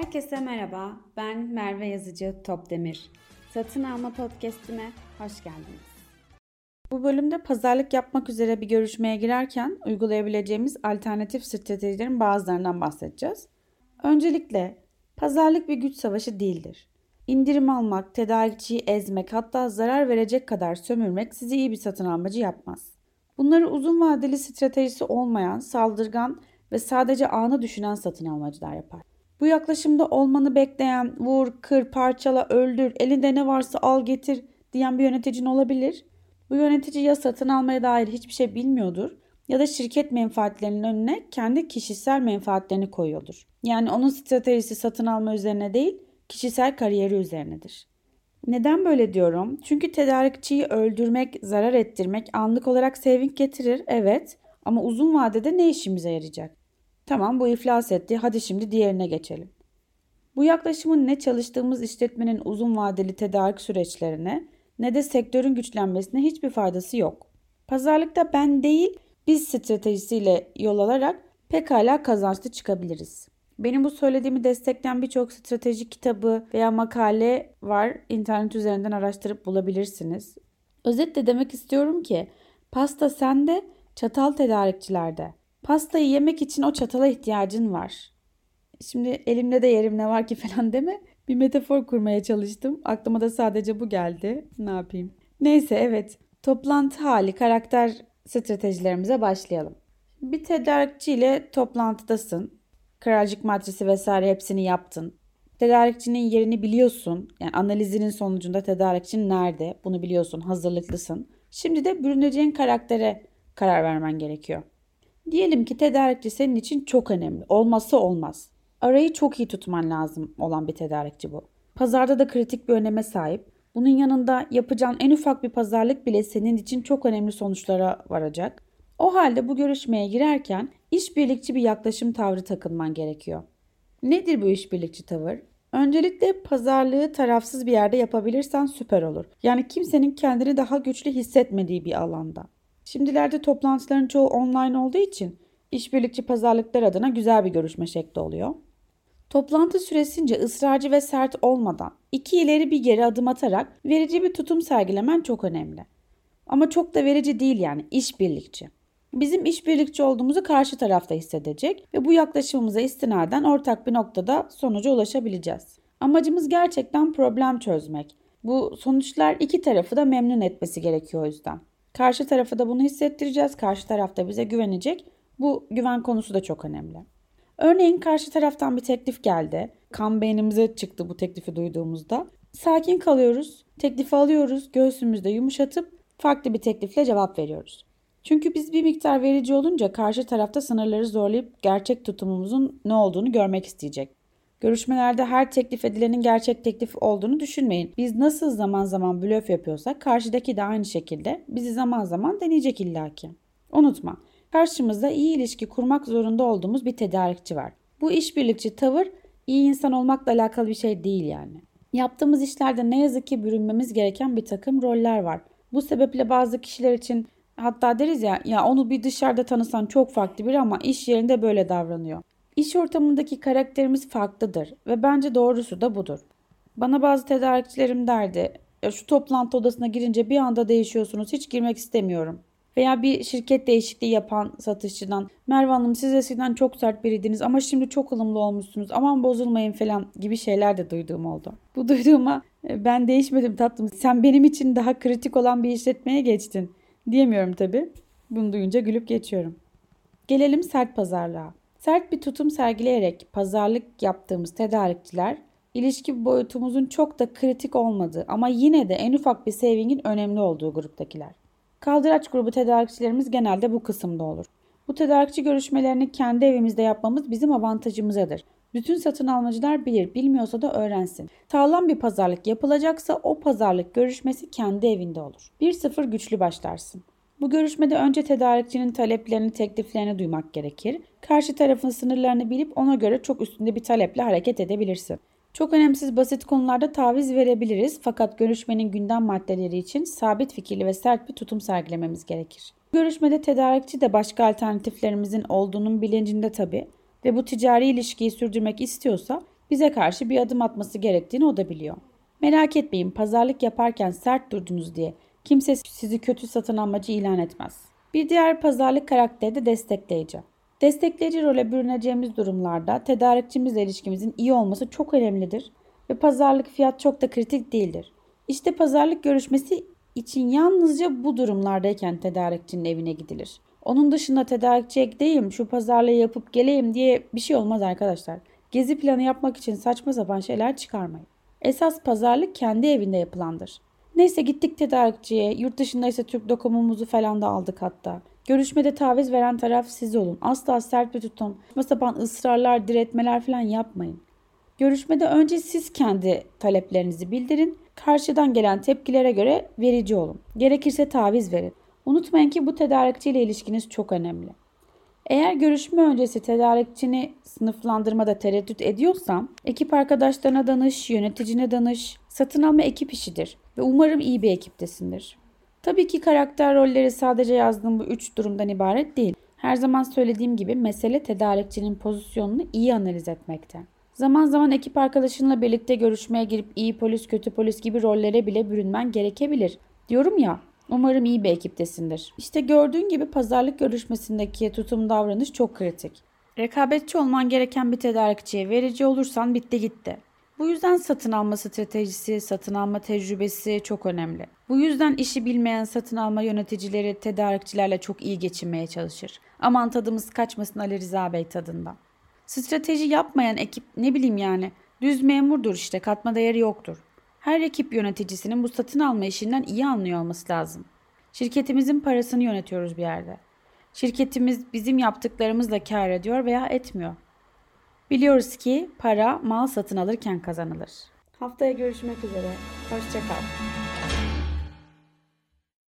Herkese merhaba, ben Merve Yazıcı Topdemir. Satın Alma Podcast'ime hoş geldiniz. Bu bölümde pazarlık yapmak üzere bir görüşmeye girerken uygulayabileceğimiz alternatif stratejilerin bazılarından bahsedeceğiz. Öncelikle pazarlık bir güç savaşı değildir. İndirim almak, tedarikçiyi ezmek hatta zarar verecek kadar sömürmek sizi iyi bir satın almacı yapmaz. Bunları uzun vadeli stratejisi olmayan, saldırgan ve sadece anı düşünen satın almacılar yapar. Bu yaklaşımda olmanı bekleyen vur, kır, parçala, öldür, elinde ne varsa al getir diyen bir yöneticin olabilir. Bu yönetici ya satın almaya dair hiçbir şey bilmiyordur ya da şirket menfaatlerinin önüne kendi kişisel menfaatlerini koyuyordur. Yani onun stratejisi satın alma üzerine değil, kişisel kariyeri üzerinedir. Neden böyle diyorum? Çünkü tedarikçiyi öldürmek, zarar ettirmek anlık olarak saving getirir, evet. Ama uzun vadede ne işimize yarayacak? Tamam bu iflas etti. Hadi şimdi diğerine geçelim. Bu yaklaşımın ne çalıştığımız işletmenin uzun vadeli tedarik süreçlerine ne de sektörün güçlenmesine hiçbir faydası yok. Pazarlıkta ben değil biz stratejisiyle yol alarak pekala kazançlı çıkabiliriz. Benim bu söylediğimi destekleyen birçok strateji kitabı veya makale var. İnternet üzerinden araştırıp bulabilirsiniz. Özetle demek istiyorum ki pasta sende, çatal tedarikçilerde. Pastayı yemek için o çatala ihtiyacın var. Şimdi elimde de yerim ne var ki falan deme. Bir metafor kurmaya çalıştım. Aklıma da sadece bu geldi. Ne yapayım? Neyse evet. Toplantı hali, karakter stratejilerimize başlayalım. Bir tedarikçi ile toplantıdasın. Kralcık matrisi vesaire hepsini yaptın. Tedarikçinin yerini biliyorsun. Yani analizinin sonucunda tedarikçin nerede? Bunu biliyorsun. Hazırlıklısın. Şimdi de bürüneceğin karaktere karar vermen gerekiyor. Diyelim ki tedarikçi senin için çok önemli. Olmazsa olmaz. Arayı çok iyi tutman lazım olan bir tedarikçi bu. Pazarda da kritik bir öneme sahip. Bunun yanında yapacağın en ufak bir pazarlık bile senin için çok önemli sonuçlara varacak. O halde bu görüşmeye girerken işbirlikçi bir yaklaşım tavrı takılman gerekiyor. Nedir bu işbirlikçi tavır? Öncelikle pazarlığı tarafsız bir yerde yapabilirsen süper olur. Yani kimsenin kendini daha güçlü hissetmediği bir alanda. Şimdilerde toplantıların çoğu online olduğu için işbirlikçi pazarlıklar adına güzel bir görüşme şekli oluyor. Toplantı süresince ısrarcı ve sert olmadan iki ileri bir geri adım atarak verici bir tutum sergilemen çok önemli. Ama çok da verici değil yani işbirlikçi. Bizim işbirlikçi olduğumuzu karşı tarafta hissedecek ve bu yaklaşımımıza istinaden ortak bir noktada sonuca ulaşabileceğiz. Amacımız gerçekten problem çözmek. Bu sonuçlar iki tarafı da memnun etmesi gerekiyor o yüzden. Karşı tarafa da bunu hissettireceğiz. Karşı taraf da bize güvenecek. Bu güven konusu da çok önemli. Örneğin karşı taraftan bir teklif geldi. Kan beynimize çıktı bu teklifi duyduğumuzda. Sakin kalıyoruz, teklifi alıyoruz, göğsümüzde yumuşatıp farklı bir teklifle cevap veriyoruz. Çünkü biz bir miktar verici olunca karşı tarafta sınırları zorlayıp gerçek tutumumuzun ne olduğunu görmek isteyecek. Görüşmelerde her teklif edilenin gerçek teklif olduğunu düşünmeyin. Biz nasıl zaman zaman blöf yapıyorsak karşıdaki de aynı şekilde bizi zaman zaman deneyecek illaki. Unutma, karşımızda iyi ilişki kurmak zorunda olduğumuz bir tedarikçi var. Bu işbirlikçi tavır iyi insan olmakla alakalı bir şey değil yani. Yaptığımız işlerde ne yazık ki bürünmemiz gereken bir takım roller var. Bu sebeple bazı kişiler için hatta deriz ya ya onu bir dışarıda tanısan çok farklı biri ama iş yerinde böyle davranıyor. İş ortamındaki karakterimiz farklıdır ve bence doğrusu da budur. Bana bazı tedarikçilerim derdi, şu toplantı odasına girince bir anda değişiyorsunuz, hiç girmek istemiyorum. Veya bir şirket değişikliği yapan satışçıdan, Merve Hanım siz eskiden çok sert biriydiniz ama şimdi çok ılımlı olmuşsunuz, aman bozulmayın falan gibi şeyler de duyduğum oldu. Bu duyduğuma e, ben değişmedim tatlım, sen benim için daha kritik olan bir işletmeye geçtin diyemiyorum tabii. Bunu duyunca gülüp geçiyorum. Gelelim sert pazarlığa. Sert bir tutum sergileyerek pazarlık yaptığımız tedarikçiler ilişki boyutumuzun çok da kritik olmadığı ama yine de en ufak bir saving'in önemli olduğu gruptakiler. Kaldıraç grubu tedarikçilerimiz genelde bu kısımda olur. Bu tedarikçi görüşmelerini kendi evimizde yapmamız bizim avantajımızadır. Bütün satın almacılar bilir, bilmiyorsa da öğrensin. Sağlam bir pazarlık yapılacaksa o pazarlık görüşmesi kendi evinde olur. 1-0 güçlü başlarsın. Bu görüşmede önce tedarikçinin taleplerini, tekliflerini duymak gerekir. Karşı tarafın sınırlarını bilip ona göre çok üstünde bir taleple hareket edebilirsin. Çok önemsiz basit konularda taviz verebiliriz fakat görüşmenin gündem maddeleri için sabit fikirli ve sert bir tutum sergilememiz gerekir. Bu görüşmede tedarikçi de başka alternatiflerimizin olduğunun bilincinde tabi ve bu ticari ilişkiyi sürdürmek istiyorsa bize karşı bir adım atması gerektiğini o da biliyor. Merak etmeyin pazarlık yaparken sert durdunuz diye kimse sizi kötü satın almacı ilan etmez. Bir diğer pazarlık karakteri de destekleyici. Destekleyici role bürüneceğimiz durumlarda tedarikçimizle ilişkimizin iyi olması çok önemlidir ve pazarlık fiyat çok da kritik değildir. İşte pazarlık görüşmesi için yalnızca bu durumlardayken tedarikçinin evine gidilir. Onun dışında tedarikçiye gideyim, şu pazarlığı yapıp geleyim diye bir şey olmaz arkadaşlar. Gezi planı yapmak için saçma sapan şeyler çıkarmayın. Esas pazarlık kendi evinde yapılandır. Neyse gittik tedarikçiye, yurt dışında ise Türk dokumumuzu falan da aldık hatta. Görüşmede taviz veren taraf siz olun. Asla sert bir tutum, sapan ısrarlar, diretmeler falan yapmayın. Görüşmede önce siz kendi taleplerinizi bildirin. Karşıdan gelen tepkilere göre verici olun. Gerekirse taviz verin. Unutmayın ki bu tedarikçiyle ilişkiniz çok önemli. Eğer görüşme öncesi tedarikçini sınıflandırmada tereddüt ediyorsam, ekip arkadaşlarına danış, yöneticine danış. Satın alma ekip işidir ve umarım iyi bir ekiptesindir. Tabii ki karakter rolleri sadece yazdığım bu üç durumdan ibaret değil. Her zaman söylediğim gibi mesele tedarikçinin pozisyonunu iyi analiz etmekte. Zaman zaman ekip arkadaşınla birlikte görüşmeye girip iyi polis kötü polis gibi rollere bile bürünmen gerekebilir. Diyorum ya umarım iyi bir ekiptesindir. İşte gördüğün gibi pazarlık görüşmesindeki tutum davranış çok kritik. Rekabetçi olman gereken bir tedarikçiye verici olursan bitti gitti. Bu yüzden satın alma stratejisi, satın alma tecrübesi çok önemli. Bu yüzden işi bilmeyen satın alma yöneticileri tedarikçilerle çok iyi geçinmeye çalışır. Aman tadımız kaçmasın Ali Rıza Bey tadından. Strateji yapmayan ekip ne bileyim yani düz memurdur işte katma değeri yoktur. Her ekip yöneticisinin bu satın alma işinden iyi anlıyor olması lazım. Şirketimizin parasını yönetiyoruz bir yerde. Şirketimiz bizim yaptıklarımızla kar ediyor veya etmiyor. Biliyoruz ki para mal satın alırken kazanılır. Haftaya görüşmek üzere. Hoşçakal.